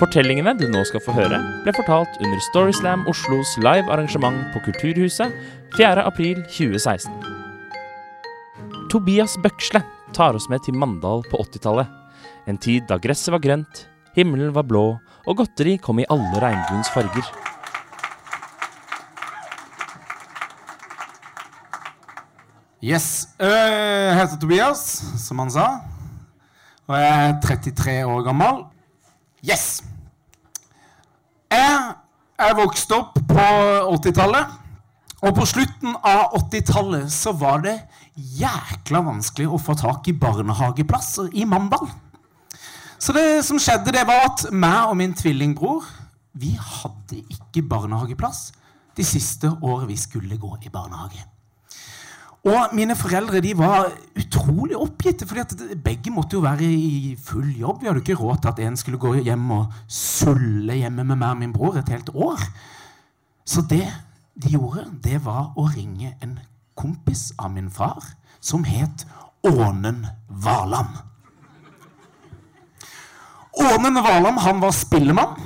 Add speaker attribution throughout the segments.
Speaker 1: Fortellingene du nå skal få høre, ble fortalt under Storyslam Oslos live arrangement på Kulturhuset 4. april 2016. Tobias Bøksle tar oss med til Mandal på 80-tallet. En tid da gresset var grønt, himmelen var blå, og godteri kom i alle regnbuens farger.
Speaker 2: Yes. Øh, Jeg heter Tobias, som han sa. Og jeg er 33 år gammel. Yes! Jeg vokste opp på 80-tallet. Og på slutten av 80-tallet så var det jækla vanskelig å få tak i barnehageplasser i Mandal. Så det som skjedde, det var at meg og min tvillingbror vi hadde ikke barnehageplass de siste året vi skulle gå i barnehage. Og mine foreldre de var utrolig oppgitte, for begge måtte jo være i full jobb. Vi hadde ikke råd til at en skulle gå hjem og sulle hjemme med meg og min bror et helt år. Så det de gjorde, det var å ringe en kompis av min far som het Ånen Valand. Ånen Valand han var spillemann.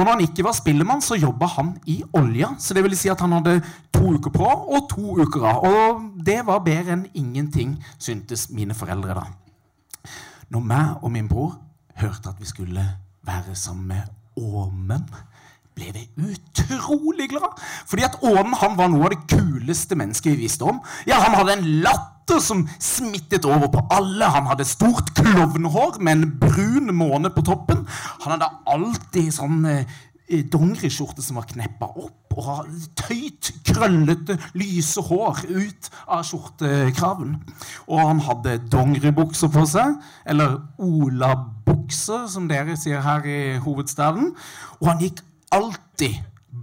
Speaker 2: Og når han ikke var spillemann, så jobba han i olja. Så det vil si at han hadde to uker på og to uker av. Og det var bedre enn ingenting, syntes mine foreldre da. Når meg og min bror hørte at vi skulle være sammen med Åmen, ble vi utrolig glad. Fordi at Åmen han var noe av det kuleste mennesket vi visste om. Ja, Han hadde en latter som smittet over på alle. Han hadde stort klovnehår med en brun måne på toppen. Han hadde alltid sånn eh, dongeriskjorte som var kneppa opp, og hadde tøyt, krøllete, lyse hår ut av skjortekraven. Og han hadde dongeribukser på seg, eller olabukser, som dere sier her i hovedstaden. Og han gikk alltid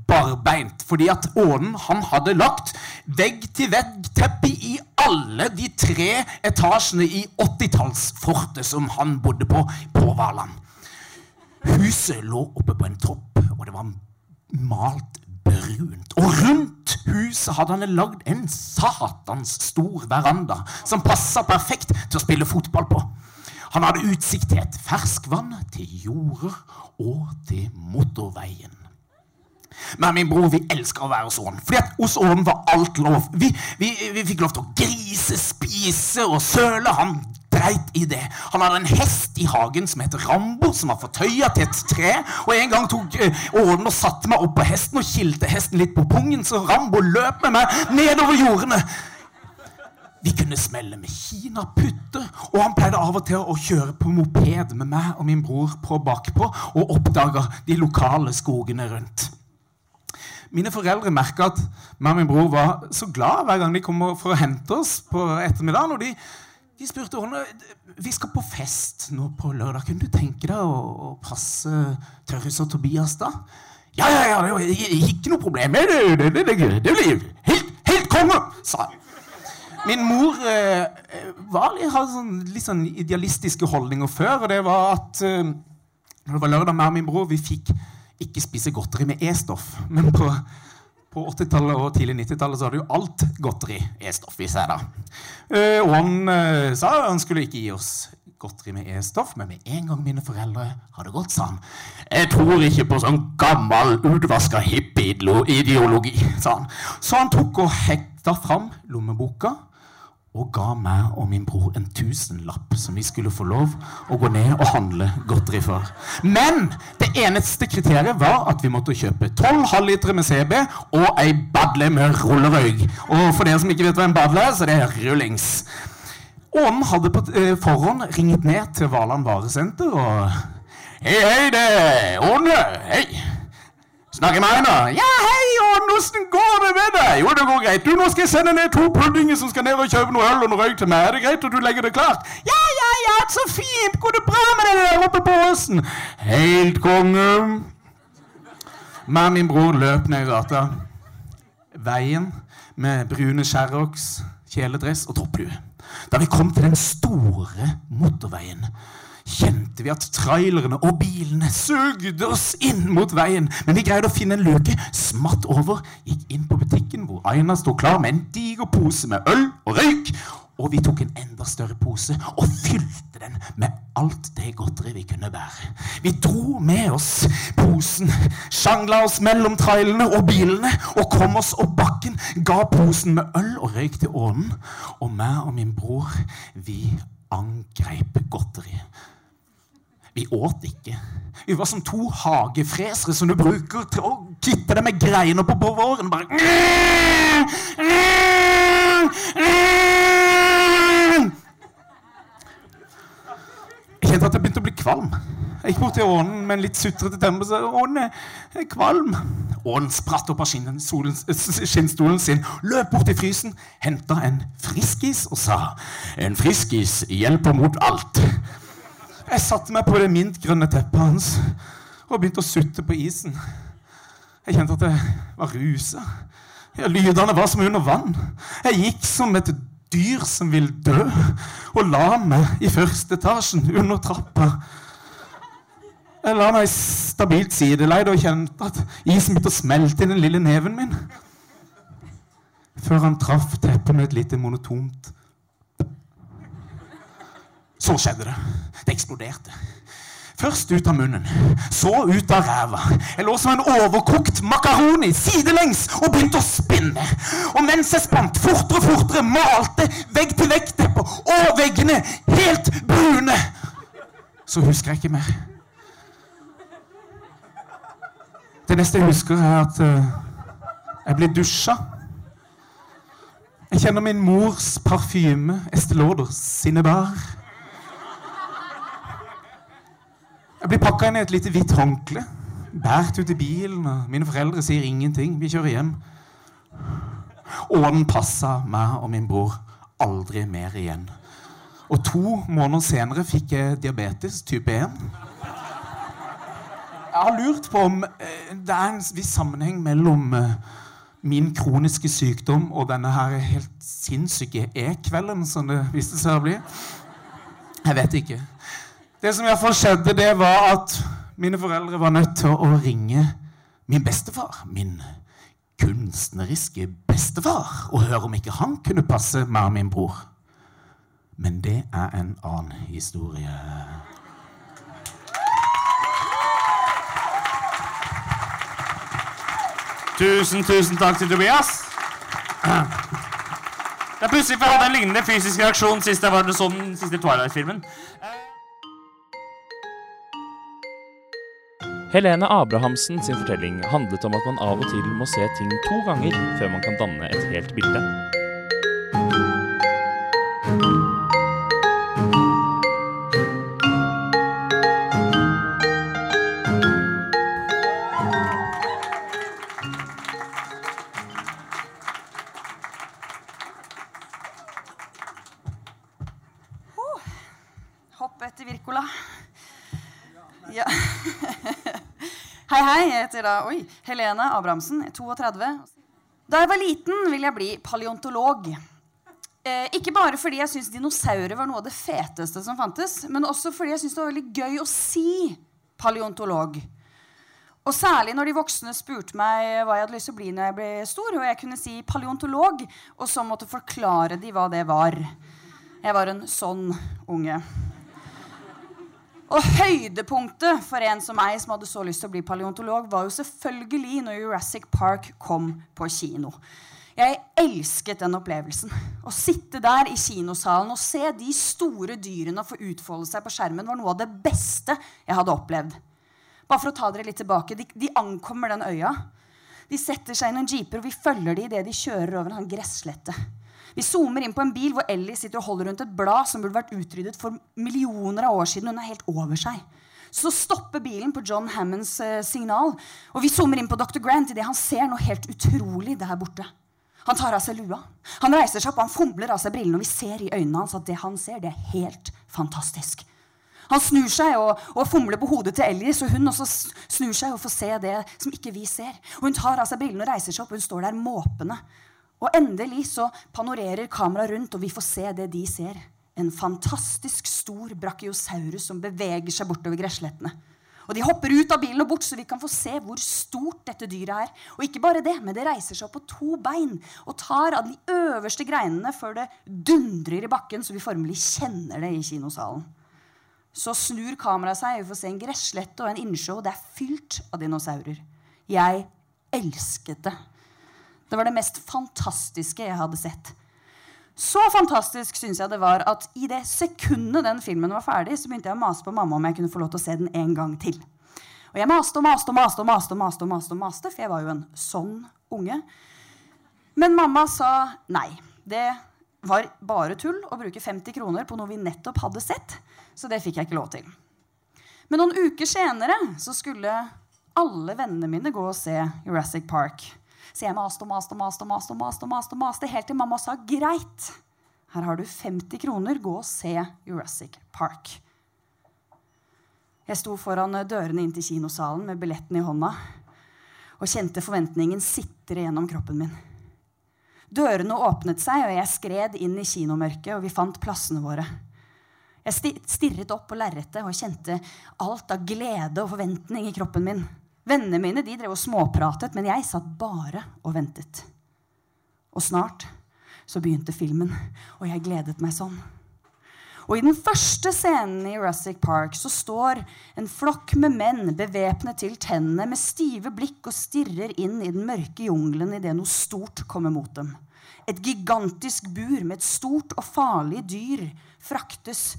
Speaker 2: barbeint, fordi at Ånen han hadde lagt vegg-til-vegg-teppe i alle de tre etasjene i 80-tallsfortet som han bodde på på Valand. Huset lå oppe på en topp, og det var malt brunt. Og rundt huset hadde han lagd en satans stor veranda som passa perfekt til å spille fotball på. Han hadde utsikt til et ferskvann, til jorder og til motorveien. Men min bror vi elsker å være hos Ån. Fordi at hos Åren var alt lov. Vi, vi, vi fikk lov til å grise, spise og søle. Han dreit i det. Han hadde en hest i hagen som het Rambo, som var fortøya til et tre. Og En gang tok eh, og satte meg opp på hesten og kilte hesten litt på pungen, så Rambo løp med meg nedover jordene. Vi kunne smelle med kinaputter, og han pleide av og til å kjøre på moped med meg og min bror på bakpå og oppdaga de lokale skogene rundt. Mine foreldre merka at meg og min bror var så glad hver gang de kom for å hente oss på ettermiddagen. Og de, de spurte henne vi skal på fest nå på lørdag. Kunne du tenke deg å, passe Tørres og Tobias da? Ja, ja, ja, det var ikke noe problem. Det, det, det, det, blir helt, helt konge, sa han. Min mor eh, var, hadde sånn, litt sånn idealistiske holdninger før. Og det var at eh, når det var lørdag, og min bror vi fikk ikke spise godteri med E-stoff. Men på, på 80-tallet og tidlig 90-tallet så hadde jo alt godteri E-stoff i seg. da. Eh, og han eh, sa han skulle ikke gi oss godteri med E-stoff, men med en gang mine foreldre hadde gått, sa han Jeg tror ikke på sånn gammel, utvaska hippie-ideologi, sa han. Så han tok og hekta fram lommeboka og ga meg og min bror en tusenlapp som vi skulle få lov å gå ned og handle godteri for. Men det eneste kriteriet var at vi måtte kjøpe tolv halvlitere med CB og ei badle med rullerøyk. Og for dere som ikke vet hva en badle er, så det er rullings. Ånen hadde på eh, forhånd ringt ned til Valand varesenter og Hei, hei, det er Åne. Hei. Snakker med Einar. Ja, hei, åssen går det med deg? Jo, det går greit. Du, Nå skal jeg sende ned to puddinger som skal ned og kjøpe noe øl og noe røyk til meg. Er det greit at du legger det klart? Ja, ja, ja, så fint. Går det bra med deg der oppe på åsen? Helt konge. Meg og min bror løp ned gata. Veien med brune Sherrox, kjeledress og topplue. Da vi kom til den store motorveien, kjente vi at trailerne og bilene sugde oss inn mot veien. Men vi greide å finne en luke, smatt over, gikk inn på butikken hvor Aina sto klar med en diger pose med øl og røyk, Og vi tok en enda større pose og fylte den med alt det godteri vi kunne bære. Vi dro med oss posen, sjangla oss mellom trailene og bilene og kom oss opp bakken, ga posen med øl og røyk til ånen. Og meg og min bror, vi angrep godteriet. Vi åt ikke. Vi var som to hagefresere som du bruker til å kitte deg med greiner på på våren. Bare Jeg kjente at jeg begynte å bli kvalm. Jeg gikk bort til ånen med en litt sutrete stemme og sa ånen er kvalm. Ånen spratt opp av skinnstolen sin, løp bort til frysen, henta en friskis og sa en friskis hjelper mot alt. Jeg satte meg på det mintgrønne teppet hans og begynte å sutte på isen. Jeg kjente at jeg var rusa. Lydene var som under vann. Jeg gikk som et dyr som vil dø, og la meg i første etasjen under trappa. Jeg la meg stabilt sideleid og kjente at isen begynte å smelte i den lille neven min. Før han traff teppet med et lite monotont Så skjedde det. Det eksploderte. Først ut av munnen, så ut av ræva. Jeg lå som en overkokt makaroni sidelengs og begynte å spinne. Og mens jeg spant fortere og fortere, malte vegg-til-vegg-tepper og veggene helt brune. Så husker jeg ikke mer. Det neste jeg husker, er at eh, jeg ble dusja. Jeg kjenner min mors parfyme, Estée Lauder, Jeg blir pakka inn i et lite hvitt håndkle. Båret ut i bilen, og mine foreldre sier ingenting. Vi kjører hjem. Og den passa meg og min bror aldri mer igjen. Og to måneder senere fikk jeg diabetes type 1. Jeg har lurt på om eh, det er en viss sammenheng mellom eh, min kroniske sykdom og denne her helt sinnssyke E-kvelden som det viste seg å bli. Jeg vet ikke. Det som i hvert fall skjedde, det var at mine foreldre var nødt til å ringe min bestefar. Min kunstneriske bestefar. Og høre om ikke han kunne passe meg og min bror. Men det er en annen historie.
Speaker 1: Tusen, tusen takk til Tobias. Det er pussig, for jeg hadde en lignende fysisk reaksjon sist jeg var så den siste Twilight-filmen. Helene Abrahamsen sin fortelling handlet om at man av og til må se ting to ganger før man kan danne et helt bilde.
Speaker 3: Hopp etter Wirkola. Ja. Hei, hei. Jeg heter da oi, Helene Abrahamsen, 32. Da jeg var liten, ville jeg bli paleontolog. Eh, ikke bare fordi jeg syntes dinosaurer var noe av det feteste som fantes, men også fordi jeg syntes det var veldig gøy å si paleontolog. Og særlig når de voksne spurte meg hva jeg hadde lyst til å bli når jeg ble stor, og jeg kunne si paleontolog, og så måtte forklare de hva det var. Jeg var en sånn unge. Og høydepunktet for en som meg som hadde så lyst til å bli paleontolog, var jo selvfølgelig når Jurassic Park kom på kino. Jeg elsket den opplevelsen. Å sitte der i kinosalen og se de store dyrene få utfolde seg på skjermen, var noe av det beste jeg hadde opplevd. Bare for å ta dere litt tilbake. De, de ankommer den øya. De setter seg i noen jeeper, og vi følger de idet de kjører over en gresslette. Vi zoomer inn på en bil hvor Ellie sitter og holder rundt et blad som burde vært utryddet for millioner av år siden. Hun er helt over seg. Så stopper bilen på John Hammonds eh, signal, og vi zoomer inn på Dr. Grant idet han ser noe helt utrolig der borte. Han tar av seg lua. Han reiser seg opp, han fomler av seg brillene, og vi ser i øynene hans at det han ser, det er helt fantastisk. Han snur seg og, og fomler på hodet til Ellie, så hun også snur seg og får se det som ikke vi ser. Og hun tar av seg brillene og reiser seg opp, og hun står der måpende. Og endelig så panorerer kameraet rundt, og vi får se det de ser. En fantastisk stor brachiosaurus som beveger seg bortover gresslettene. Og de hopper ut av bilen og bort, så vi kan få se hvor stort dette dyret er. Og ikke bare det, men det reiser seg opp på to bein og tar av de øverste greinene før det dundrer i bakken, så vi formelig kjenner det i kinosalen. Så snur kameraet seg, vi får se en gresslette og en innsjø, og det er fylt av dinosaurer. Jeg elsket det. Det var det mest fantastiske jeg hadde sett. Så fantastisk synes jeg det var at i det sekundet den filmen var ferdig, så begynte jeg å mase på mamma om jeg kunne få lov til å se den en gang til. Og jeg maste og maste og maste, og maste, og maste, og maste, og maste, for jeg var jo en sånn unge. Men mamma sa nei. Det var bare tull å bruke 50 kroner på noe vi nettopp hadde sett. Så det fikk jeg ikke lov til. Men noen uker senere så skulle alle vennene mine gå og se Jurassic Park. Så jeg maste og maste og maste og maste, maste, maste, maste, helt til mamma sa greit. Her har du 50 kroner. Gå og se Jurassic Park. Jeg sto foran dørene inn til kinosalen med billetten i hånda og kjente forventningen sitre gjennom kroppen min. Dørene åpnet seg, og jeg skred inn i kinomørket, og vi fant plassene våre. Jeg stirret opp på lerretet og kjente alt av glede og forventning i kroppen min. Vennene mine de drev og småpratet, men jeg satt bare og ventet. Og snart så begynte filmen, og jeg gledet meg sånn. Og I den første scenen i Jurassic Park så står en flokk med menn bevæpnet til tennene med stive blikk og stirrer inn i den mørke jungelen idet noe stort kommer mot dem. Et gigantisk bur med et stort og farlig dyr fraktes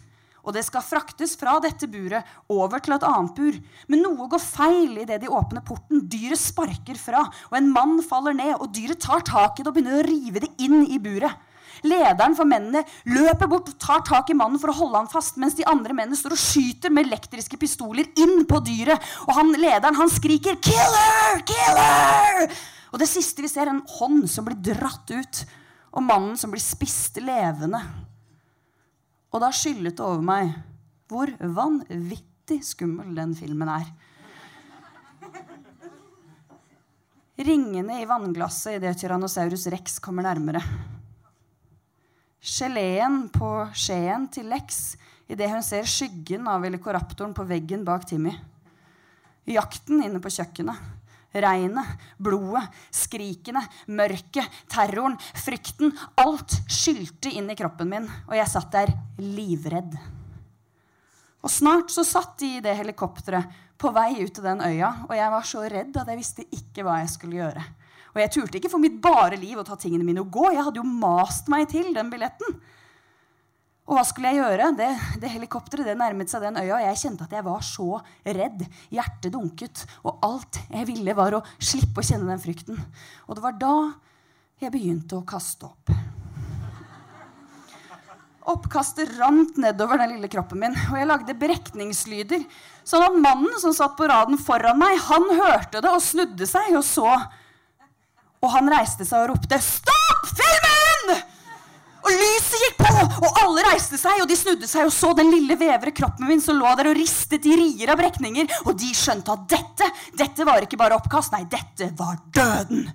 Speaker 3: og det skal fraktes fra dette buret over til et annet bur. Men noe går feil idet de åpner porten. Dyret sparker fra, og en mann faller ned. Og dyret tar tak i det og begynner å rive det inn i buret. Lederen for mennene løper bort og tar tak i mannen for å holde han fast, mens de andre mennene står og skyter med elektriske pistoler inn på dyret. Og han, lederen han skriker 'Killer! Killer!' Og det siste vi ser, er en hånd som blir dratt ut, og mannen som blir spist levende. Og da skyllet det over meg hvor vanvittig skummel den filmen er. Ringene i vannglasset idet Tyrannosaurus rex kommer nærmere. Geleen på skjeen til Lex idet hun ser skyggen av velociraptoren på veggen bak Timmy. Jakten inne på kjøkkenet. Regnet, blodet, skrikene, mørket, terroren, frykten. Alt skylte inn i kroppen min, og jeg satt der livredd. Og snart så satt de i det helikopteret på vei ut til den øya, og jeg var så redd at jeg visste ikke hva jeg skulle gjøre. Og jeg turte ikke for mitt bare liv å ta tingene mine og gå. Jeg hadde jo mast meg til den billetten. Og hva skulle jeg gjøre? Det, det helikopteret det nærmet seg den øya, og jeg kjente at jeg var så redd. Hjertet dunket. Og alt jeg ville, var å slippe å kjenne den frykten. Og det var da jeg begynte å kaste opp. Oppkastet rant nedover den lille kroppen min, og jeg lagde brekningslyder. Sånn at mannen som satt på raden foran meg, han hørte det og snudde seg og så. Og han reiste seg og ropte 'Stopp og alle reiste seg, og de snudde seg og så den lille vevre kroppen min som lå der og ristet i rier av brekninger. Og de skjønte at dette dette var ikke bare oppkast, nei, dette var døden.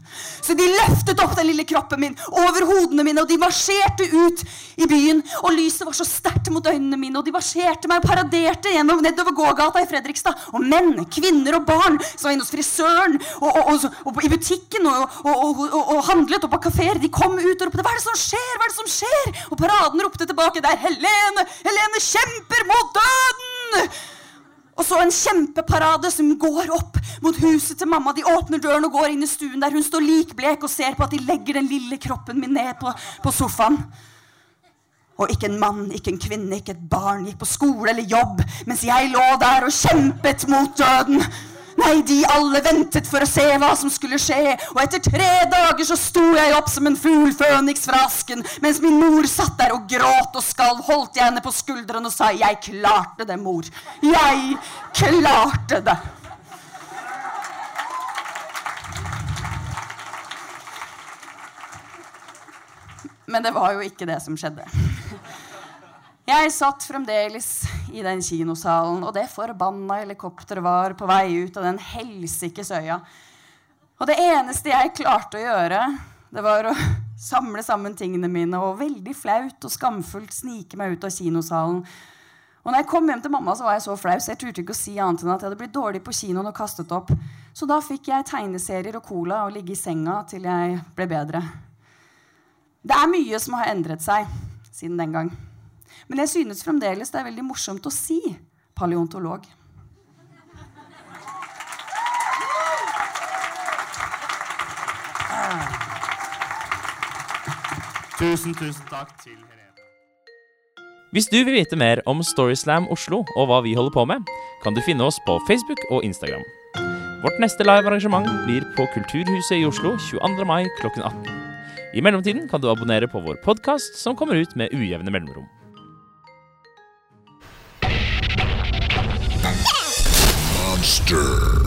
Speaker 3: Så de løftet opp den lille kroppen min over hodene mine, og de marsjerte ut i byen. Og lyset var så sterkt mot øynene mine, og de marsjerte meg og paraderte gjennom nedover gågata i Fredrikstad. Og menn, kvinner og barn som var inne hos frisøren og, og, og, og i butikken og, handlet og på kafeer, de kom ut og ropte 'Hva er det som skjer?' Hva er det som skjer? Og paraden ropte tilbake. Det er Helene! Helene kjemper mot døden! Og så en kjempeparade som går opp mot huset til mamma. De åpner døren og går inn i stuen der hun står likblek og ser på at de legger den lille kroppen min ned på, på sofaen. Og ikke en mann, ikke en kvinne, ikke et barn gikk på skole eller jobb mens jeg lå der og kjempet mot døden. Nei, de alle ventet for å se hva som skulle skje. Og etter tre dager så sto jeg opp som en fugl føniks fra asken. Mens min mor satt der og gråt og skalv, holdt jeg henne på skulderen og sa 'Jeg klarte det, mor'. Jeg klarte det. Men det var jo ikke det som skjedde. Jeg satt fremdeles i den kinosalen, og det forbanna helikopteret var på vei ut av den helsikes øya. Og det eneste jeg klarte å gjøre, det var å samle sammen tingene mine og veldig flaut og skamfullt snike meg ut av kinosalen Og når jeg kom hjem til mamma, så var jeg så flau, så jeg turte ikke å si annet enn at jeg hadde blitt dårlig på kinoen og kastet opp. Så da fikk jeg tegneserier og cola og ligge i senga til jeg ble bedre. Det er mye som har endret seg siden den gang. Men jeg synes fremdeles det er veldig morsomt å si paleontolog.
Speaker 1: Tusen, tusen takk til Helene. Hvis du vil vite mer om Storyslam Oslo og hva vi holder på med, kan du finne oss på Facebook og Instagram. Vårt neste live-arrangement blir på Kulturhuset i Oslo 22. mai klokken 18. I mellomtiden kan du abonnere på vår podkast, som kommer ut med ujevne mellomrom.
Speaker 4: Monster.